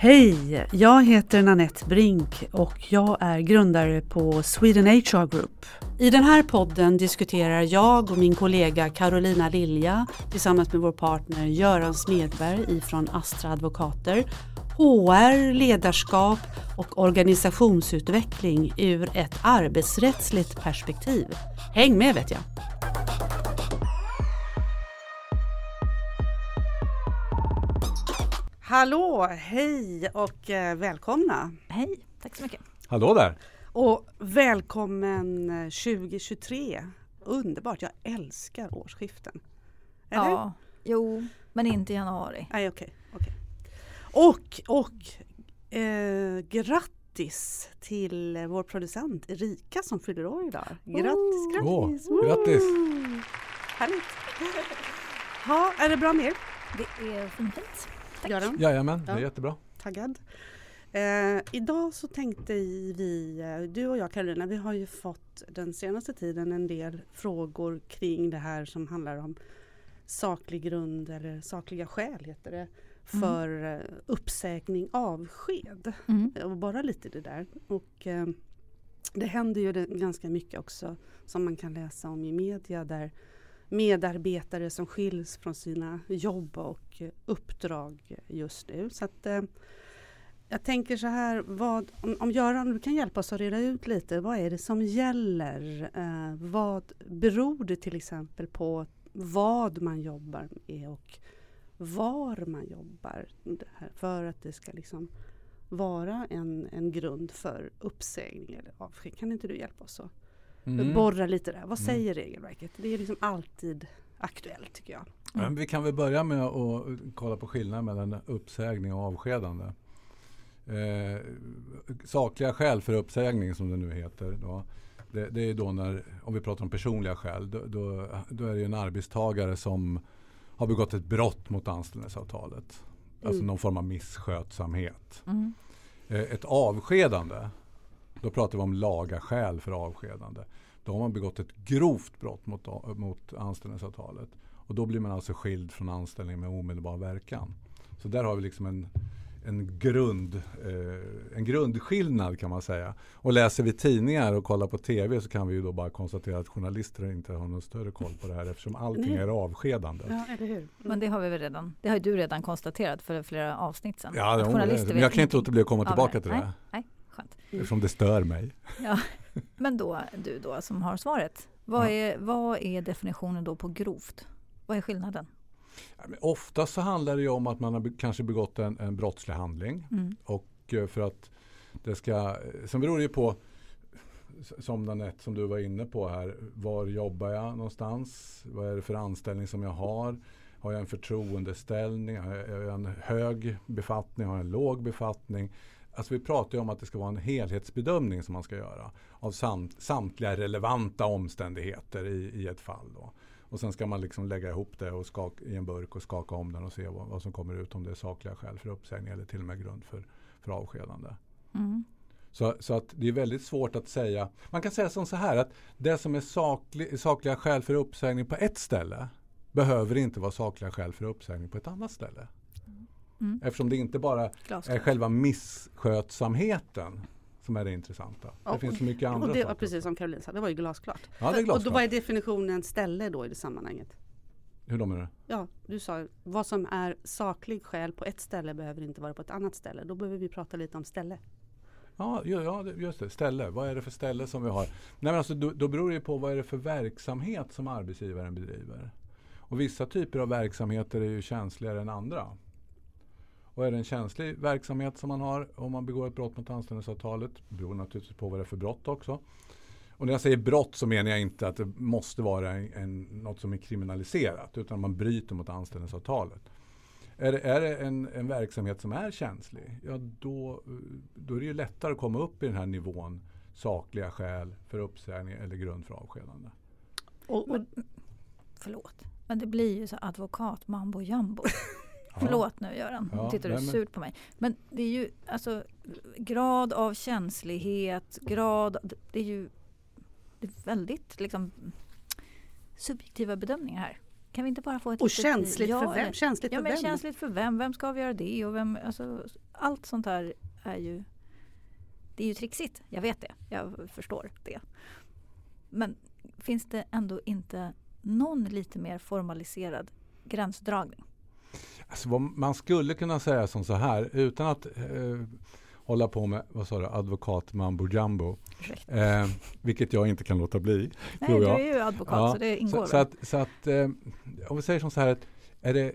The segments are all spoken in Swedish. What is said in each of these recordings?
Hej! Jag heter Nanette Brink och jag är grundare på Sweden HR Group. I den här podden diskuterar jag och min kollega Carolina Lilja tillsammans med vår partner Göran Smedberg ifrån Astra Advokater HR, ledarskap och organisationsutveckling ur ett arbetsrättsligt perspektiv. Häng med vet jag! Hallå, hej och eh, välkomna! Hej, tack så mycket. Hallå där! Och välkommen eh, 2023! Underbart, jag älskar årsskiften. Eller? Ja, jo, men inte i januari. Nej, okej. okej. Och, och eh, grattis till vår producent Erika som fyller år idag. Grattis, grattis! Åh, grattis. Härligt! Ja, är det bra med er? Det är fint. Tack. Göran? Jajamän, det är Ja. jättebra. Taggad? Eh, idag så tänkte vi, eh, du och jag Karolina, vi har ju fått den senaste tiden en del frågor kring det här som handlar om saklig grund eller sakliga skäl heter det för eh, uppsägning avsked. Mm. Och bara lite det där. Och eh, det händer ju ganska mycket också som man kan läsa om i media där medarbetare som skiljs från sina jobb och uppdrag just nu. Så att, eh, jag tänker så här, vad, om, om Göran du kan hjälpa oss att reda ut lite, vad är det som gäller? Eh, vad beror det till exempel på vad man jobbar med och var man jobbar det här, för att det ska liksom vara en, en grund för uppsägning eller avsked. Kan inte du hjälpa oss att Mm. borra lite där? Vad Mm. säger regelverket? Det är liksom alltid aktuellt tycker jag. Men vi kan väl börja med att kolla på skillnaden mellan uppsägning och avskedande. Eh, sakliga skäl för uppsägning som det nu heter. Då, det, det är då när, om vi pratar om personliga skäl, då, då, då är det en arbetstagare som har begått ett brott mot anställningsavtalet. Alltså Mm. någon form av misskötsamhet. Mm. Eh, Ett avskedande, då pratar vi om laga skäl för avskedande. Då har man begått ett grovt brott mot, mot anställningsavtalet. Och då blir man alltså skild från anställning med omedelbar verkan. Så där har vi liksom en, en, grund, eh, en grundskillnad kan man säga. Och läser vi tidningar och kollar på tv så kan vi ju då bara konstatera att journalister inte har någon större koll på det här eftersom allting är avskedande. Ja, eller hur? Mm. Men det har vi väl redan, det har ju du redan konstaterat för flera avsnitt sedan. Ja, det, journalister men jag kan inte låta bli att komma tillbaka till det Nej, nej. Eftersom det stör mig. Ja. Men då, du då som har svaret. Vad Ja. är, vad är definitionen då på grovt? Vad är skillnaden? Ja, Ofta så handlar det ju om att man har kanske begått en, en brottslig handling. Mm. Och eh, för att det ska, sen beror det ju på som Danette, som du var inne på här. Var jobbar jag någonstans? Vad är det för anställning som jag har? Har jag en förtroendeställning? Har jag en hög befattning? Har jag en låg befattning? Alltså vi pratar ju om att det ska vara en helhetsbedömning som man ska göra av samt, samtliga relevanta omständigheter i, i ett fall. Då. Och sen ska man liksom lägga ihop det och skaka, i en burk och skaka om den och se vad, vad som kommer ut om det är sakliga skäl för uppsägning eller till och med grund för, för avskedande. Mm. Så, så att det är väldigt svårt att säga. Man kan säga som så här att det som är saklig, sakliga skäl för uppsägning på ett ställe behöver inte vara sakliga skäl för uppsägning på ett annat ställe. Mm. Eftersom det inte bara är Glasklart. själva misskötsamheten som är det intressanta. Ja, det finns så mycket andra Och det saker. precis som Caroline sa, det var ju glasklart. Ja, det är Och då glasklart. vad är definitionen ställe då i det sammanhanget? Hur då menar du? Ja, du sa vad som är saklig skäl på ett ställe behöver inte vara på ett annat ställe. Då behöver vi prata lite om ställe. Ja, ja, just det. Ställe. Vad är det för ställe som vi har? Nej, men alltså, då, då beror det på vad är det för verksamhet som arbetsgivaren bedriver. Och vissa typer av verksamheter är ju känsligare än andra. Och är det en känslig verksamhet som man har om man begår ett brott mot anställningsavtalet, beror naturligtvis på vad det är för brott också. Och när jag säger brott så menar jag inte att det måste vara en, en, något som är kriminaliserat utan man bryter mot anställningsavtalet. Är det, är det en, en verksamhet som är känslig, ja då, då är det ju lättare att komma upp i den här nivån sakliga skäl för uppsägning eller grund för avskedande. Och, och, förlåt, men det blir ju så advokat mambo jumbo. Förlåt nu Göran, Ja, tittar du surt på mig. Men det är ju alltså grad av känslighet, grad, det är ju det är väldigt liksom subjektiva bedömningar här. kan vi inte bara få ett Och känsligt ja, för vem? Känsligt Ja, för men vem? känsligt för vem? Vem ska avgöra det? Och vem, alltså, allt sånt här är ju... Det är ju trixigt, jag vet det. Jag förstår det. Men finns det ändå inte någon lite mer formaliserad gränsdragning? Alltså, man skulle kunna säga som så här utan att eh, hålla på med vad sa du, advokat mambo jumbo. Eh, vilket jag inte kan låta bli. Nej, du är ju advokat Ja, så det ingår Så, så att, så att eh, om vi säger som så här att är det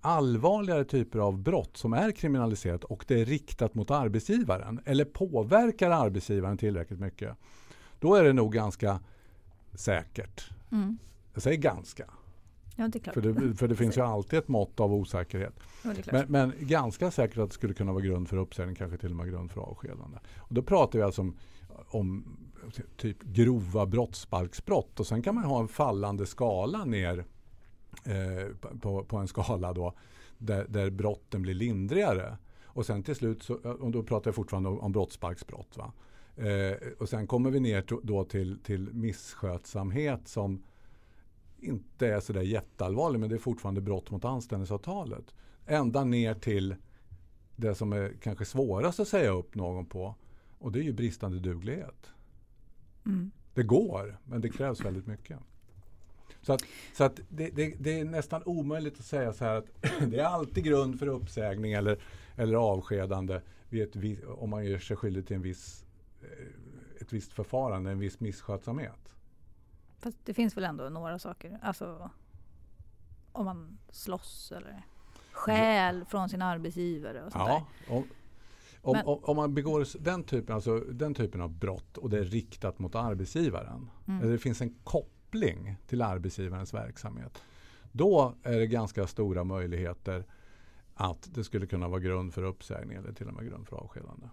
allvarligare typer av brott som är kriminaliserat och det är riktat mot arbetsgivaren eller påverkar arbetsgivaren tillräckligt mycket. Då är det nog ganska säkert. Mm. Jag säger ganska, Ja, det är klart. för det, för det finns ju alltid ett mått av osäkerhet. Ja. Men, men ganska säkert att det skulle kunna vara grund för uppsägning, kanske till och med grund för avskedande. Och då pratar vi alltså om, om typ grova brottsbalksbrott och sen kan man ha en fallande skala ner eh, på, på en skala då där, där brotten blir lindrigare. Och sen till slut, så, och då pratar jag fortfarande om, om brottsbalksbrott. Va? Eh, och sen kommer vi ner då till, till misskötsamhet som inte är sådär jätteallvarlig men det är fortfarande brott mot anställningsavtalet. Ända ner till det som är kanske svårast att säga upp någon på och det är ju bristande duglighet. Mm. Det går, men det krävs väldigt mycket. Så, att, så att det, det, det är nästan omöjligt att säga så här att det är alltid grund för uppsägning eller, eller avskedande ett, om man gör sig skyldig till en viss, eh, ett visst förfarande, en viss misskötsamhet. Fast det finns väl ändå några saker. Alltså om man slåss eller stjäl från sin arbetsgivare och sånt Ja, om, om, Men- om, man begår den typen, alltså, den typen av brott och det är riktat mot arbetsgivaren. Mm. Eller det finns en koppling till arbetsgivarens verksamhet. Då är det ganska stora möjligheter att det skulle kunna vara grund för uppsägning eller till och med grund för avskedande.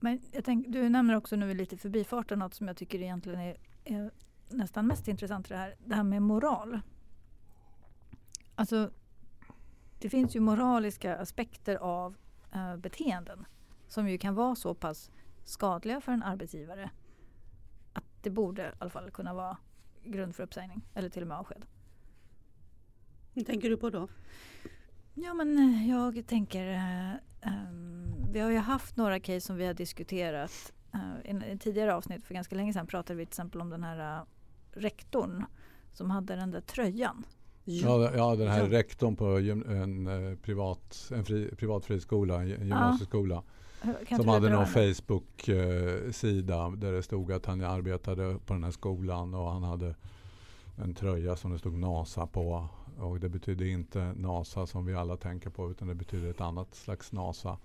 Men jag tänk, du nämner också nu lite förbifarten något som jag tycker egentligen är, är nästan mest intressant i det här. Det här med moral. Alltså, det finns ju moraliska aspekter av eh, beteenden som ju kan vara så pass skadliga för en arbetsgivare att det borde i alla fall kunna vara grund för uppsägning eller till och med avsked. Vad tänker du på då? Ja men eh, jag tänker, eh, ehm, vi har ju haft några case som vi har diskuterat. Uh, I en tidigare avsnitt för ganska länge sedan pratade vi till exempel om den här uh, rektorn som hade den där tröjan. Ja, ja den här Ja. rektorn på gym, en, eh, privat, en fri, privat friskola, en gy- gymnasieskola. Kan Som hade någon? Facebook-sida där det stod att han arbetade på den här skolan och han hade en tröja som det stod NASA på. Och det betyder inte NASA som vi alla tänker på utan det betyder ett annat slags NASA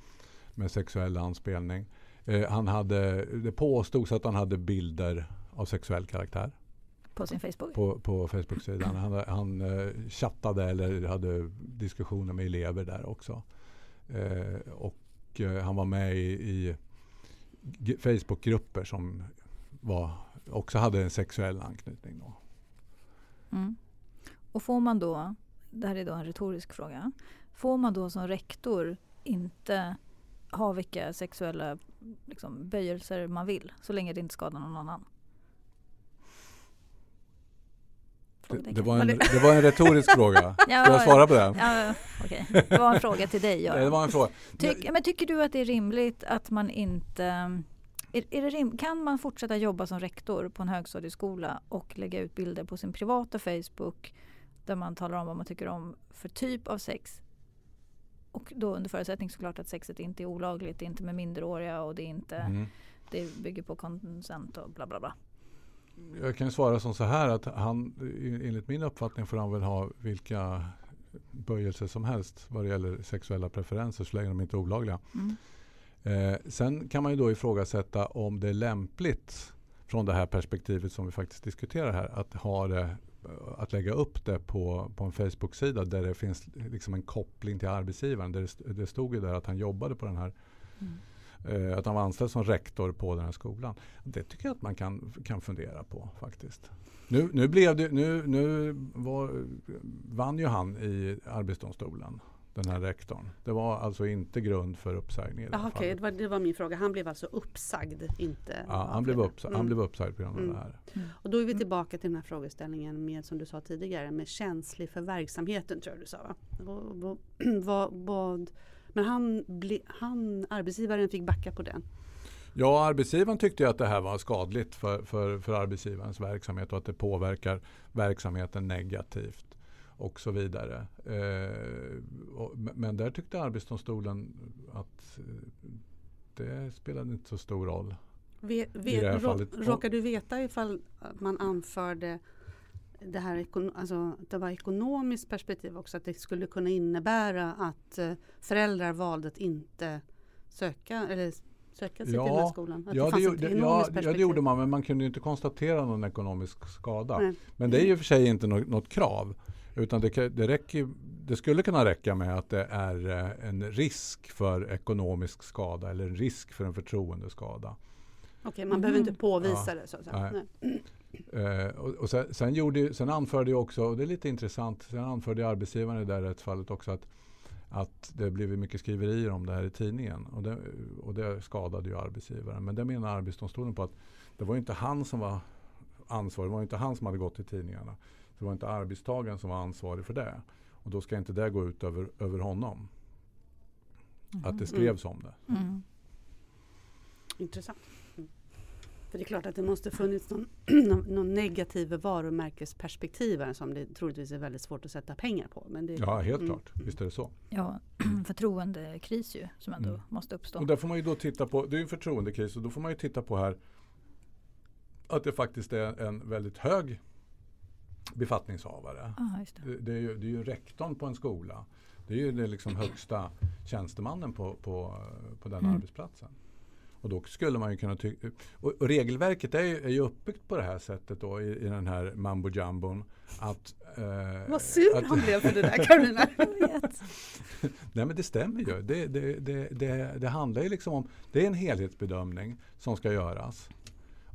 med sexuell anspelning. Eh, han hade, det påstods att han hade bilder av sexuell karaktär På sin Facebook? på, på Facebook-sidan. Han, han eh, chattade eller hade diskussioner med elever där också. Eh, och eh, han var med i, i Facebook-grupper som var, också hade en sexuell anknytning. Då. Mm. Och får man då, det här är då en retorisk fråga, får man då som rektor inte ha vilka sexuella liksom, böjelser man vill så länge det inte skadar någon annan? Det, det, var en, det- det var en retorisk fråga. Ska jag svara på den? Ja, okej. Det var en fråga till dig. Det Ja. var en fråga. Tyck, men tycker du att det är rimligt att man inte... Är, är det rim, kan man fortsätta jobba som rektor på en högstadieskola och lägga ut bilder på sin privata Facebook där man talar om vad man tycker om för typ av sex? Och då under förutsättning såklart att sexet inte är olagligt, det är inte med minderåriga och det, är inte, Mm. det bygger på konsent och bla bla bla. Jag kan svara som så här att han, enligt min uppfattning får han väl ha vilka böjelser som helst vad det gäller sexuella preferenser så länge de inte är olagliga. Mm. Eh, sen kan man ju då ifrågasätta om det är lämpligt från det här perspektivet som vi faktiskt diskuterar här att, ha det, att lägga upp det på, på en Facebook-sida där det finns liksom en koppling till arbetsgivaren. Där det, st- det stod ju där att han jobbade på den här Mm. eh, att han var anställd som rektor på den här skolan. Det tycker jag att man kan, kan fundera på faktiskt. Nu, nu, blev det, nu, nu var, vann ju han i Arbetsdomstolen. Den här rektorn. Det var alltså inte grund för uppsägning i det Aha, okay. det, var, det var min fråga. Han blev alltså uppsagd, inte Ja, han, blev uppsagd, han Mm. blev uppsagd på grund av Mm. det här. Och då är vi tillbaka till den här frågeställningen med, som du sa tidigare, med känslig för verksamheten tror jag du sa. Va? Och, vad, vad, vad, men han, ble, han, arbetsgivaren fick backa på den. Ja, arbetsgivaren tyckte ju att det här var skadligt för, för, för arbetsgivarens verksamhet och att det påverkar verksamheten negativt och så vidare. Eh, men där tyckte Arbetsdomstolen att eh, det spelade inte så stor roll. Det råkar du veta ifall man anförde det här alltså, det var ekonomiskt perspektiv också, att det skulle kunna innebära att eh, föräldrar valde att inte söka eller söka sig Ja, till den här skolan? Att Ja det, ekonomiskt ja, ja, det gjorde man men man kunde inte konstatera någon ekonomisk skada. Nej. Men det är ju och för sig inte något, något krav. Utan det, det, räcker, det skulle kunna räcka med att det är eh, en risk för ekonomisk skada eller en risk för en förtroendeskada. Okej, man behöver inte Mhm. påvisa det så att säga. Eh, och, och sen, sen, gjorde, sen anförde ju också, och det är lite intressant, sen anförde arbetsgivaren i det här rättsfallet också att, att det blivit mycket skriverier om det här i tidningen. Och det, och det skadade ju arbetsgivaren. Men det menar Arbetsdomstolen på att det var inte han som var ansvarig. Det var inte han som hade gått i tidningarna. Det var inte arbetstagaren som var ansvarig för det. Och då ska inte det gå ut över, över honom. Att det skrevs om det. Mm. Intressant. Mm. För det är klart att det måste funnits någon, någon, negativ varumärkesperspektiv här som det troligtvis är väldigt svårt att sätta pengar på. Men det, Ja, helt mm. klart. Visst är det så. Ja, förtroendekris ju som ändå Mm. måste uppstå. Och där får man ju då titta på, det är ju en förtroendekris och då får man ju titta på här att det faktiskt är en väldigt hög befattningshavare. Ah, just det. Det, det, är ju, det är ju rektorn på en skola. Det är ju den liksom högsta tjänstemannen på, på, på den Mm. arbetsplatsen. Och då skulle man ju kunna tycka... Och, och regelverket är ju, är ju uppbyggt på det här sättet då i, i den här mambo jambon. Att, eh, Vad sur att- han blev för det där Karolina. Nej men det stämmer ju. Det, det, det, det, det handlar ju liksom om, det är en helhetsbedömning som ska göras.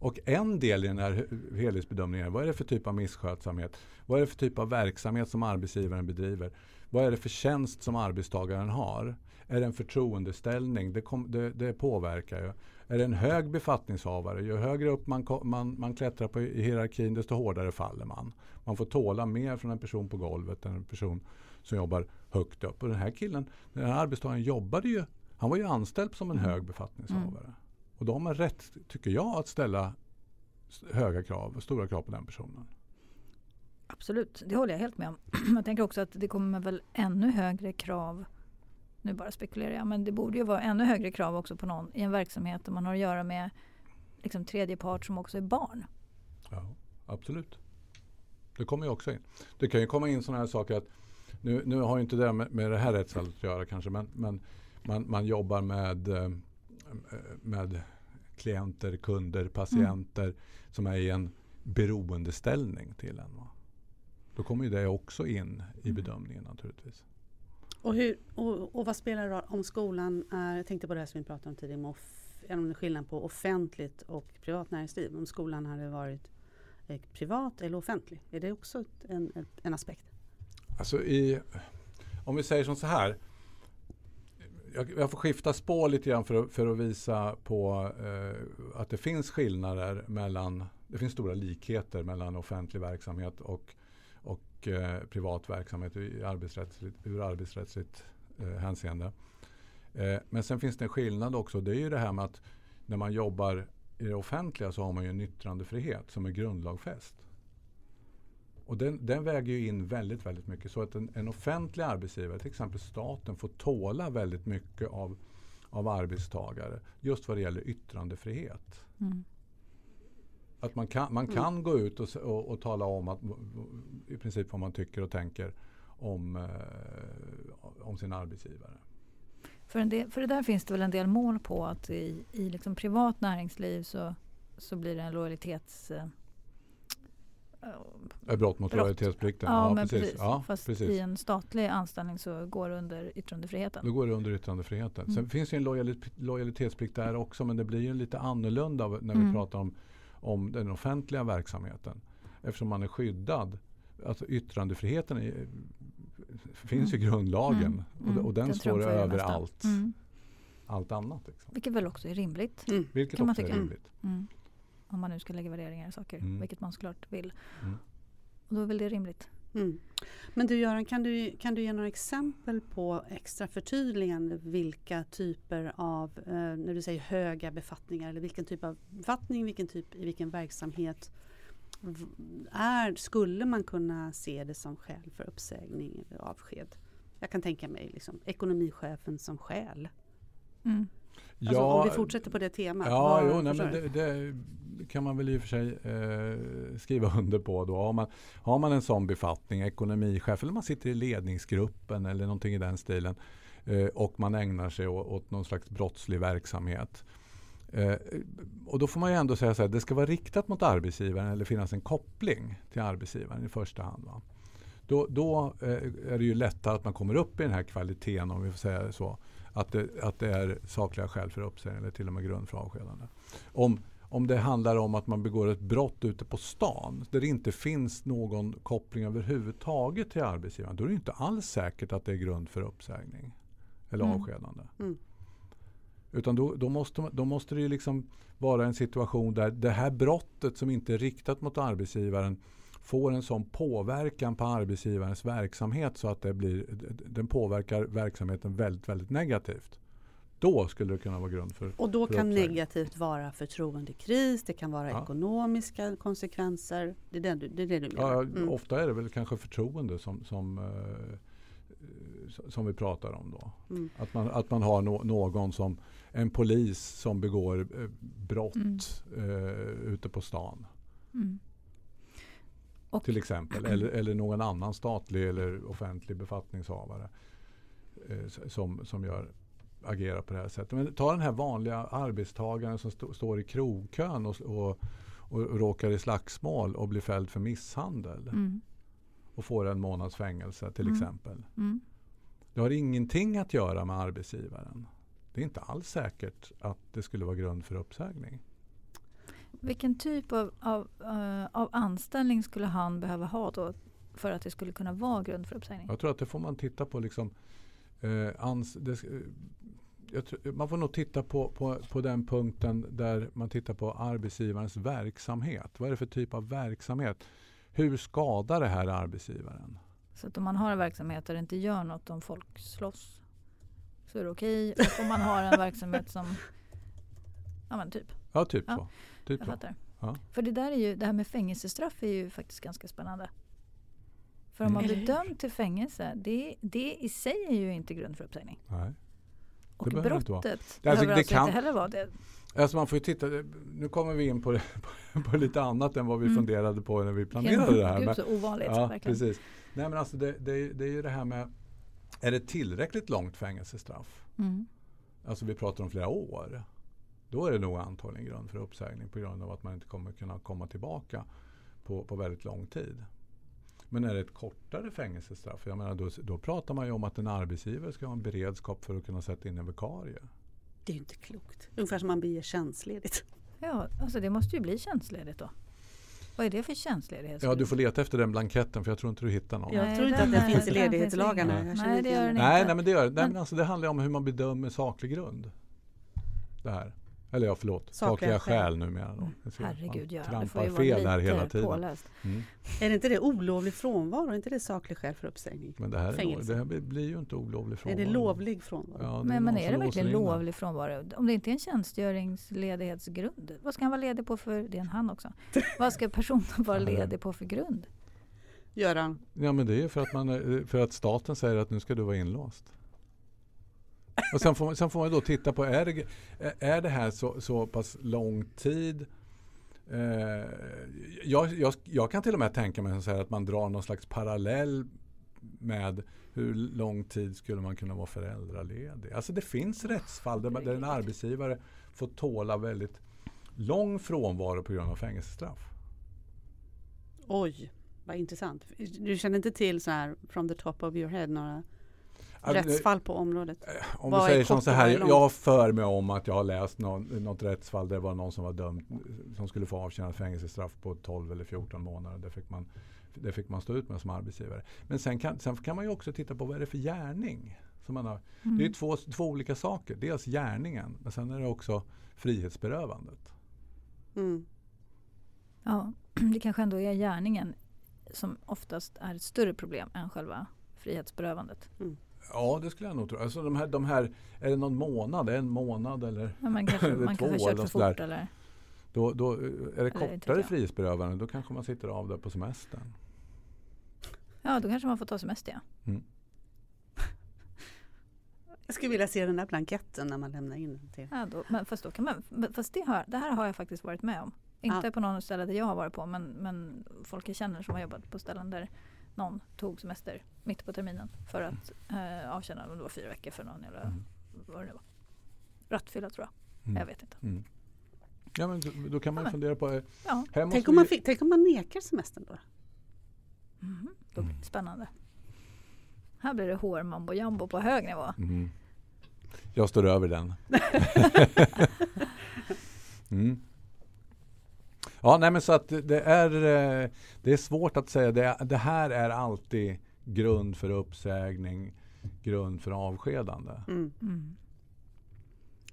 Och en del i den här he- helhetsbedömningen är vad är det för typ av misskötsamhet? Vad är det för typ av verksamhet som arbetsgivaren bedriver? Vad är det för tjänst som arbetstagaren har? Är det en förtroendeställning? Det, kom, det, det påverkar ju. Är det en hög befattningshavare? Ju högre upp man, man, man klättrar på i hierarkin desto hårdare faller man. Man får tåla mer från en person på golvet än en person som jobbar högt upp. Och den här killen, den här arbetstagaren jobbade ju, han var ju anställd som en Mm. hög befattningshavare. Och då har man rätt, tycker jag, att ställa höga krav, stora krav på den personen. Absolut, det håller jag helt med om. Jag tänker också att det kommer väl ännu högre krav nu bara spekulerar jag, men det borde ju vara ännu högre krav också på någon i en verksamhet där man har att göra med liksom, tredje part som också är barn. Ja, absolut. Det kommer ju också in. Det kan ju komma in sådana här saker att nu, nu har ju inte det med, med det här rättsfallet att göra kanske men, men man, man jobbar med, eh, med klienter, kunder, patienter som är i en beroendeställning till en. Va? Då kommer ju det också in i bedömningen naturligtvis. Och, hur, och, och vad spelar det roll om skolan är, jag tänkte på det här som vi pratade om tidigare, om är skillnad på offentligt och privat näringsliv. Om skolan hade varit eh, privat eller offentlig, är det också en, en, en aspekt? Alltså i, om vi säger som så här. Jag, jag får skifta spår lite grann för, att- för att visa på eh, att det finns skillnader mellan, det finns stora likheter mellan offentlig verksamhet och, och eh, privat verksamhet i arbetsrättsligt, ur arbetsrättsligt eh, hänseende. Eh, men sen finns det en skillnad också. Det är ju det här med att när man jobbar i det offentliga så har man ju en yttrandefrihet som är grundlagfäst. Och den, den väger ju in väldigt, väldigt mycket. Så att en, en offentlig arbetsgivare, till exempel staten, får tåla väldigt mycket av, av arbetstagare. Just vad det gäller yttrandefrihet. Mm. Att man kan, man kan gå ut och, och, och tala om att, i princip vad man tycker och tänker om, eh, om sin arbetsgivare. För, en del, för det där finns det väl en del mål på att i, i liksom privat näringsliv så, så blir det en lojalitets... eh, brott mot lojalitetsplikten. Ja, men precis. Ja, Fast precis. i en statlig anställning så går det under yttrandefriheten. Då går det under yttrandefriheten. Mm. Sen finns det en lojali- lojalitetsplikt där också men det blir ju lite annorlunda när Mm. vi pratar om, om den offentliga verksamheten. Eftersom man är skyddad. Alltså yttrandefriheten är, finns ju grundlagen Mm. och, Mm. och den, Den står över allt, Mm. allt annat. Liksom. Vilket väl också är rimligt. Mm. Vilket Kan man också är tycka. rimligt. Om man nu ska lägga värderingar i saker, Mm. vilket man såklart vill. Mm. Och då är väl det rimligt. Mm. Men du Göran, kan du, kan du ge några exempel på extra förtydligande vilka typer av, eh, när du säger höga befattningar, eller vilken typ av befattning, vilken typ, i vilken verksamhet är, skulle man kunna se det som skäl för uppsägning eller avsked? Jag kan tänka mig liksom, ekonomichefen som skäl. Mm. Alltså, om vi fortsätter på det temat. Ja, jo, nej, men det, det kan man väl i och för sig eh, skriva under på. Då. Har, man, har man en sån befattning, ekonomichef, eller man sitter i ledningsgruppen eller någonting i den stilen eh, och man ägnar sig åt, åt någon slags brottslig verksamhet. Eh, och då får man ju ändå säga så här, det ska vara riktat mot arbetsgivaren eller finnas en koppling till arbetsgivaren i första hand. Va? Då, då eh, är det ju lättare att man kommer upp i den här kvaliteten om vi får säga så. Att det, att det är sakliga skäl för uppsägning eller till och med grund för avskedande. Om, om det handlar om att man begår ett brott ute på stan där det inte finns någon koppling överhuvudtaget till arbetsgivaren. Då är det inte alls säkert att det är grund för uppsägning eller Mm. avskedande. Mm. Utan då, då, måste, då måste det liksom vara en situation där det här brottet som inte är riktat mot arbetsgivaren får en sån påverkan på arbetsgivarens verksamhet så att det blir, den påverkar verksamheten väldigt, väldigt negativt. Då skulle det kunna vara grund för Och då för kan uppsägning. negativt vara förtroendekris, det kan vara Ja. ekonomiska konsekvenser. Det är det du, det är det du menar? Ja, Mm. Ofta är det väl kanske förtroende som, som, eh, som vi pratar om då. Mm. Att man, att man har nå- någon som, en polis som begår eh, brott Mm. eh, ute på stan. Mm. Och, till exempel. Eller, eller någon annan statlig eller offentlig befattningshavare eh, som, som gör, agerar på det här sättet. Men ta den här vanliga arbetstagaren som sto- står i krogkön och, och, och råkar i slagsmål och blir fälld för misshandel mm. och får en månads fängelse till Mm. exempel. Mm. Det har ingenting att göra med arbetsgivaren. Det är inte alls säkert att det skulle vara grund för uppsägning. Vilken typ av, av, eh, av anställning skulle han behöva ha då för att det skulle kunna vara grund för uppsägning? Jag tror att det får man titta på. Liksom, eh, ans, det, eh, tror, man får nog titta på, på, på den punkten där man tittar på arbetsgivarens verksamhet. Vad är det för typ av verksamhet? Hur skadar det här arbetsgivaren? Så att om man har en verksamhet där det inte gör något om folk slåss så är det okej. Och om man har en verksamhet som, ja men typ, Ja, typ Ja, så. Typ jag fattar. Ja. För det där är ju, det här med fängelsestraff är ju faktiskt ganska spännande. För om man Eller blir dömd till fängelse, det, det i sig är ju inte grund för uppsägning. Nej. Och behöver det inte vara. brottet Det- alltså, behöver det alltså kan- inte heller vara det. Alltså man får ju titta, nu kommer vi in på, på lite annat än vad vi Mm. funderade på när vi planerade det här. Gud så ovanligt. Ja, verkligen. precis. Nej, men alltså det, det, det är ju det här med, är det tillräckligt långt fängelsestraff? Mm. Alltså vi pratar om flera år. Då är det nog antagligen grund för uppsägning på grund av att man inte kommer kunna komma tillbaka på, på väldigt lång tid. Men är det ett kortare fängelsestraff, jag menar, då, då pratar man ju om att en arbetsgivare ska ha en beredskap för att kunna sätta in en vikarie. Det är ju inte klokt. Ungefär som man beger tjänstledigt. Ja, alltså det måste ju bli tjänstledigt då. Vad är det för tjänstledighet? Ja, du får leta efter den blanketten för jag tror inte du hittar någon. Jag tror inte att den finns i ledighetslagarna. Nej, det gör den det. inte. Nej, nej, men det gör. Nej, Men- men alltså, det handlar om hur man bedömer saklig grund. Det här. Eller ja, förlåt. Sakliga, Sakliga skäl. skäl. numera. Då. Jag ser- Herregud får trampar fel här hela lite tiden. påläst. Mm. Är det inte det olovlig frånvaro? Är inte det saklig skäl för uppsägning? Men det här, är, det här blir ju inte olovlig Är frånvaro. det lovlig frånvaro? Ja, det Men, men någon är det verkligen lovlig frånvaro? Om det inte är en tjänstgöringsledighetsgrund, vad ska han vara ledig på för, det är en han också. Vad ska personen vara ledig på för grund? Göran, Ja, men det är ju för att, man, är- för att staten säger att nu ska du vara inlåst. Och sen får, man, sen får man då titta på, är det, är det här så, så pass lång tid? Eh, jag, jag, jag kan till och med tänka mig så här att man drar någon slags parallell med hur lång tid skulle man kunna vara föräldraledig? Alltså det finns rättsfall där, där en arbetsgivare får tåla väldigt lång frånvaro på grund av fängelsestraff. oj vad intressant. Du känner inte till så här from the top of your head några rättsfall på området? Om Vad vi säger som så här, är jag för mig om att jag har läst någon, något rättsfall där det var någon som var dömd som skulle få avtjäna fängelsestraff på 12 eller 14 månader. Där fick man det fick man stå ut med som arbetsgivare. Men sen kan, sen kan man ju också titta på vad är det för gärning. Som man har. Mm. Det är två, två olika saker. Dels gärningen men sen är det också frihetsberövandet. Mm. Ja, det kanske ändå är gärningen som oftast är ett större problem än själva frihetsberövandet. Ja, det skulle jag nog tro. Alltså de här, de här, är det någon månad? En månad eller? Man kanske, Eller man två kanske kört för fort eller? Då, då, är det kortare frihetsberövande då kanske man sitter av där på semestern. Ja, då kanske man får ta semester. Ja. Jag skulle vilja se den där blanketten när man lämnar in den till. Ja, då, men fast, då kan man, men fast det, har, det här har jag faktiskt varit med om. Inte Ja. på någon ställe där jag har varit på men, men folk jag känner som har jobbat på ställen där någon tog semester mitt på terminen för att eh, avtjäna om det var fyra veckor för någon eller Mm. vad det nu var. Rattfylla tror jag. Mm. Jag vet inte. Mm. Ja, men då, då kan man Ja, fundera på... eh, Ja, Här måste Tänk om, man fick, tänk om man nekar semestern då? mhm, då blir Mm. det spännande. Här blir det hår mambo jambo på hög nivå. Mhm. Jag står över den. Ja, nej men så att det är, eh, det är svårt att säga. Det, det här är alltid grund för uppsägning, grund för avskedande. Mm. Mm.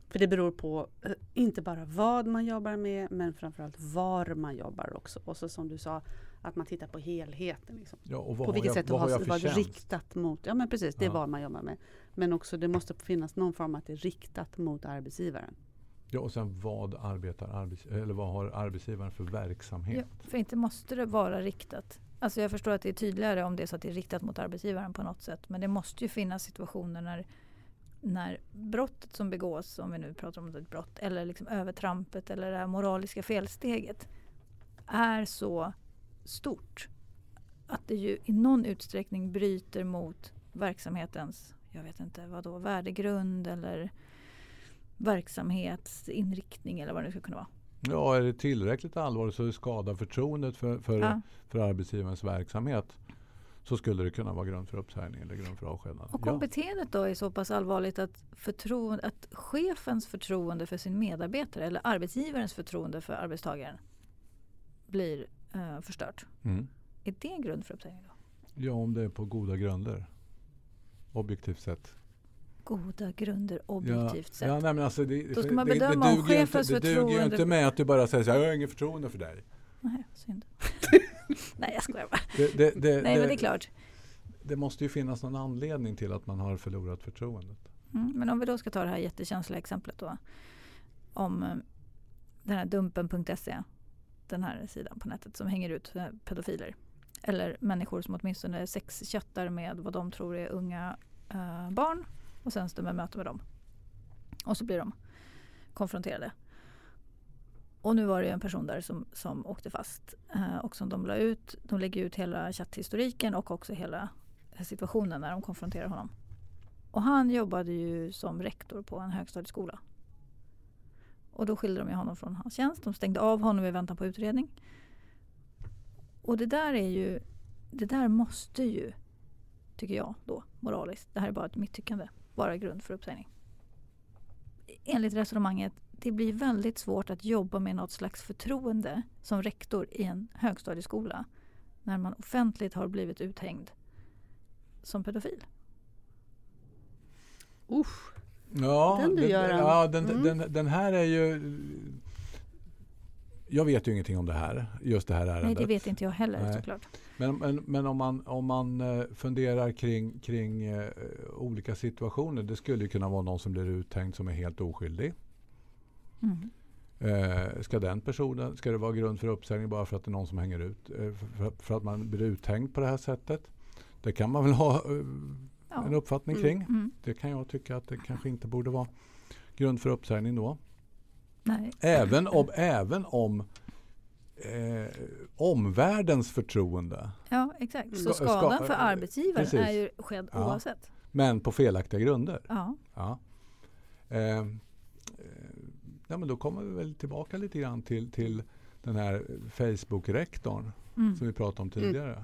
För det beror på eh, inte bara vad man jobbar med men framförallt var man jobbar också. Och så som du sa, att man tittar på helheten. Liksom. Ja, och vad På vilket jag, sätt vad har tjänst? riktat mot, ja men precis, det är Ja. vad man jobbar med. Men också det måste finnas någon form att det är riktat mot arbetsgivaren. Ja, och sen vad, arbetar arbets, eller vad har arbetsgivaren för verksamhet? Ja, för inte måste det vara riktat. Alltså jag förstår att det är tydligare om det är så att det är riktat mot arbetsgivaren på något sätt. Men det måste ju finnas situationer när, när brottet som begås, om vi nu pratar om ett brott, eller liksom övertrampet eller det här moraliska felsteget är så stort att det ju i någon utsträckning bryter mot verksamhetens, jag vet inte vadå, värdegrund eller verksamhetsinriktning eller vad det ska kunna vara. Ja, är det tillräckligt allvarligt så det skadar förtroendet för, för, Ja. för arbetsgivarens verksamhet så skulle det kunna vara grund för uppsägning eller grund för avskedande. Och om beteendet då är så pass allvarligt att, förtroende, att chefens förtroende för sin medarbetare eller arbetsgivarens förtroende för arbetstagaren blir eh, förstört. Mm. Är det en grund för uppsägning då? Ja, om det är på goda grunder. Objektivt sett. Goda grunder objektivt ja, sett. Ja, nej, men alltså det, Då ska man det, bedöma det om ju inte, chefens Det duger ju förtroende- inte med att du bara säger så här, jag har inget förtroende för dig. Nej, synd. Nej, jag skojar bara. Det, det, det, Nej, men det är klart. det måste ju finnas någon anledning till att man har förlorat förtroendet. Mm, men om vi då ska ta det här jättekänsliga exemplet då. Om eh, den här dumpen.se. Den här sidan på nätet som hänger ut eh, pedofiler. Eller människor som åtminstone sexchattar med vad de tror är unga eh, barn. Och sen står man möte med dem. Och så blir de konfronterade. Och nu var det ju en person där som, som åkte fast. Eh, och som de la ut. De lägger ut hela chatthistoriken och också hela situationen när de konfronterar honom. Och han jobbade ju som rektor på en högstadieskola. Och då skilde de ju honom från hans tjänst. De stängde av honom i väntan på utredning. Och det där är ju, det där måste ju, tycker jag då, moraliskt, det här är bara ett mitt tyckande, vara grund för uppsägning. Enligt resonemanget, det blir väldigt svårt att jobba med något slags förtroende som rektor i en högstadieskola när man offentligt har blivit uthängd som pedofil. Usch. Ja, Den du, Göran. ja den, Mm. den, den här är ju... Jag vet ju ingenting om det här, just det här ärendet. Nej, det vet inte jag heller Nej. såklart. Men, men, men om man, om man eh, funderar kring, kring eh, olika situationer. Det skulle ju kunna vara någon som blir uthängd som är helt oskyldig. Mm. Eh, ska den personen, ska det vara grund för uppsägning bara för att det är någon som hänger ut? Eh, för, för att man blir uthängd på det här sättet? Det kan man väl ha eh, Ja. en uppfattning Mm. kring. Mm. Det kan jag tycka att det kanske inte borde vara grund för uppsägning då. Nej. Även om, även om eh, omvärldens förtroende, Ja, exakt. Så Ska- ska- skadan för arbetsgivaren precis. är ju skedd Ja. oavsett. men på felaktiga grunder. Ja. Ja. Eh, eh, ja, men då kommer vi väl tillbaka lite grann till, till den här Facebook-rektorn Mm. som vi pratade om tidigare.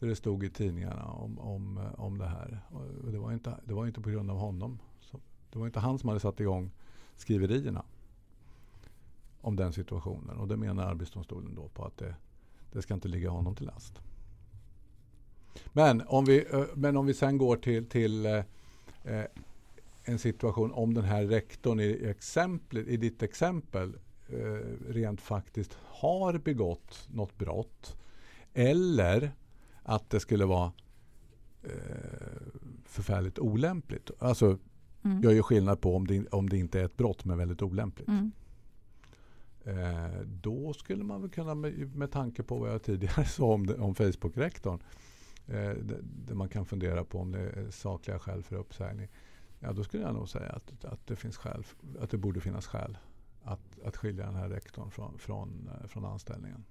Där det stod i tidningarna om, om, eh, om det här. Och det, var inte, det var inte på grund av honom. Så, det var inte han som hade satt igång skriverierna om den situationen. Och det menar Arbetsdomstolen då på att det, Det ska inte ligga honom till last. Men om vi, eh, men om vi sen går till, till eh, eh, en situation om den här rektorn i, exempel, i ditt exempel eh, rent faktiskt har begått något brott eller att det skulle vara eh, förfärligt olämpligt. Alltså, mm. jag gör skillnad på om det, om det inte är ett brott men väldigt olämpligt. Mm. Eh, då skulle man väl kunna med, tanke på vad jag tidigare sa om, om Facebook-rektorn eh, där man kan fundera på om det är sakliga skäl för uppsägning. Ja, då skulle jag nog säga att, att det finns skäl, att det borde finnas skäl att, att skilja den här rektorn från, från, eh, från anställningen.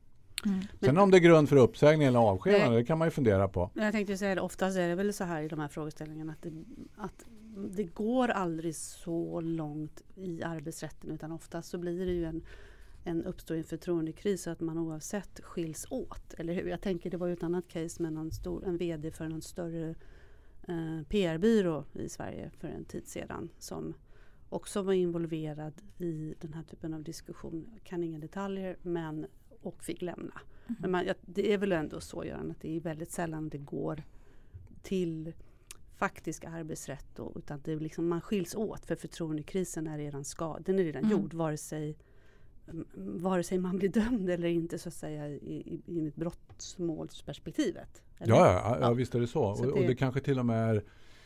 Mm. Sen om det är grund för uppsägning eller avskedande, det kan man ju fundera på. Jag tänkte säga det, oftast är det väl så här i de här frågeställningarna att det, att det går aldrig så långt i arbetsrätten utan oftast så blir det ju en en uppstår en förtroendekris så att man oavsett skiljs åt. Eller hur? Jag tänker det var ju ett annat case med någon stor, en VD för en större eh, PR-byrå i Sverige för en tid sedan som också var involverad i den här typen av diskussion. Jag kan inga detaljer men och fick lämna. Mm. Men man, det är väl ändå så Göran att det är väldigt sällan det går till faktisk arbetsrätt då, utan det är liksom, man skiljs åt för förtroendekrisen är redan, ska, den är redan mm. gjord vare sig vare sig man blir dömd eller inte så att säga i, i, i brottmålsperspektivet. Ja, ja, ja, visst är det så. så och, det, och, det kanske till och med är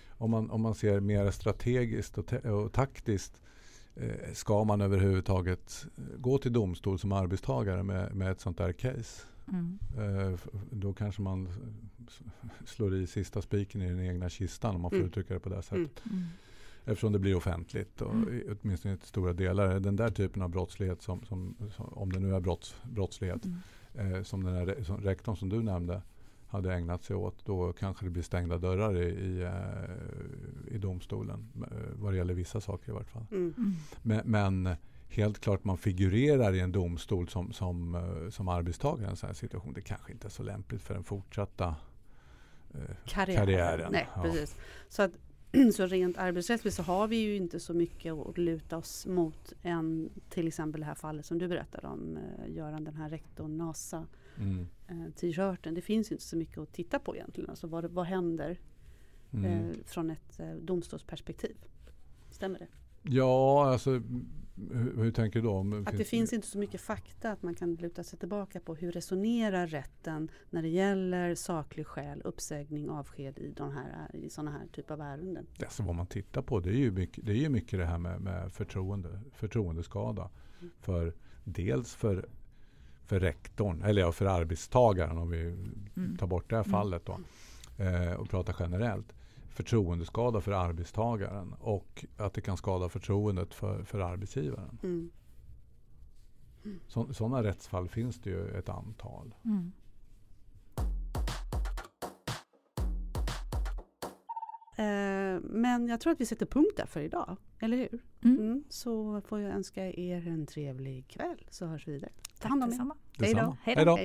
om man, om man ser mer strategiskt och, och taktiskt eh, ska man överhuvudtaget gå till domstol som arbetstagare med, med ett sånt där case. Mm. Eh, då kanske man slår i sista spiken i den egna kistan om man får mm. uttrycka det på det sättet. Mm. Eftersom det blir offentligt, och, mm. åtminstone i stora delar. Den där typen av brottslighet, som, som, som om det nu är brotts, brottslighet, mm. eh, som den här som rektorn som du nämnde hade ägnat sig åt, då kanske det blir stängda dörrar i, i, eh, i domstolen. Eh, vad det gäller vissa saker i vart fall. Mm. mm. Men, men, helt klart man figurerar i en domstol som, som, eh, som arbetstagare i en sån här situation. Det kanske inte är så lämpligt för den fortsatta eh, karriären. karriären. Nej, ja. precis. Så att så rent arbetsrättsligt så har vi ju inte så mycket att luta oss mot än till exempel det här fallet som du berättade om, eh, Göran, den här rektorn NASA mm. eh, t-shirten. Det finns inte så mycket att titta på egentligen. Alltså vad, vad händer mm. eh, från ett eh, domstolsperspektiv? Stämmer det? Ja, alltså hur, hur, tänker du då? Om, att det finns inte så mycket fakta att man kan luta sig tillbaka på. Hur resonerar rätten när det gäller saklig skäl, uppsägning, avsked i, de här, i sådana här typer av ärenden? Alltså vad man tittar på det är ju mycket det, är ju mycket det här med, med förtroende, förtroendeskada. Mm. För, dels för, för rektorn, eller ja, för arbetstagaren om vi mm. tar bort det här mm. fallet då, eh, och pratar generellt förtroendeskada för arbetstagaren och att det kan skada förtroendet för, för arbetsgivaren. Mm. Mm. Så, sådana rättsfall finns det ju ett antal. Mm. Eh, men jag tror att vi sätter punkt där för idag, eller hur? Mm. Mm, så får jag önska er en trevlig kväll så hörs vi vidare. Ta hand om er. Hej då. Hej då.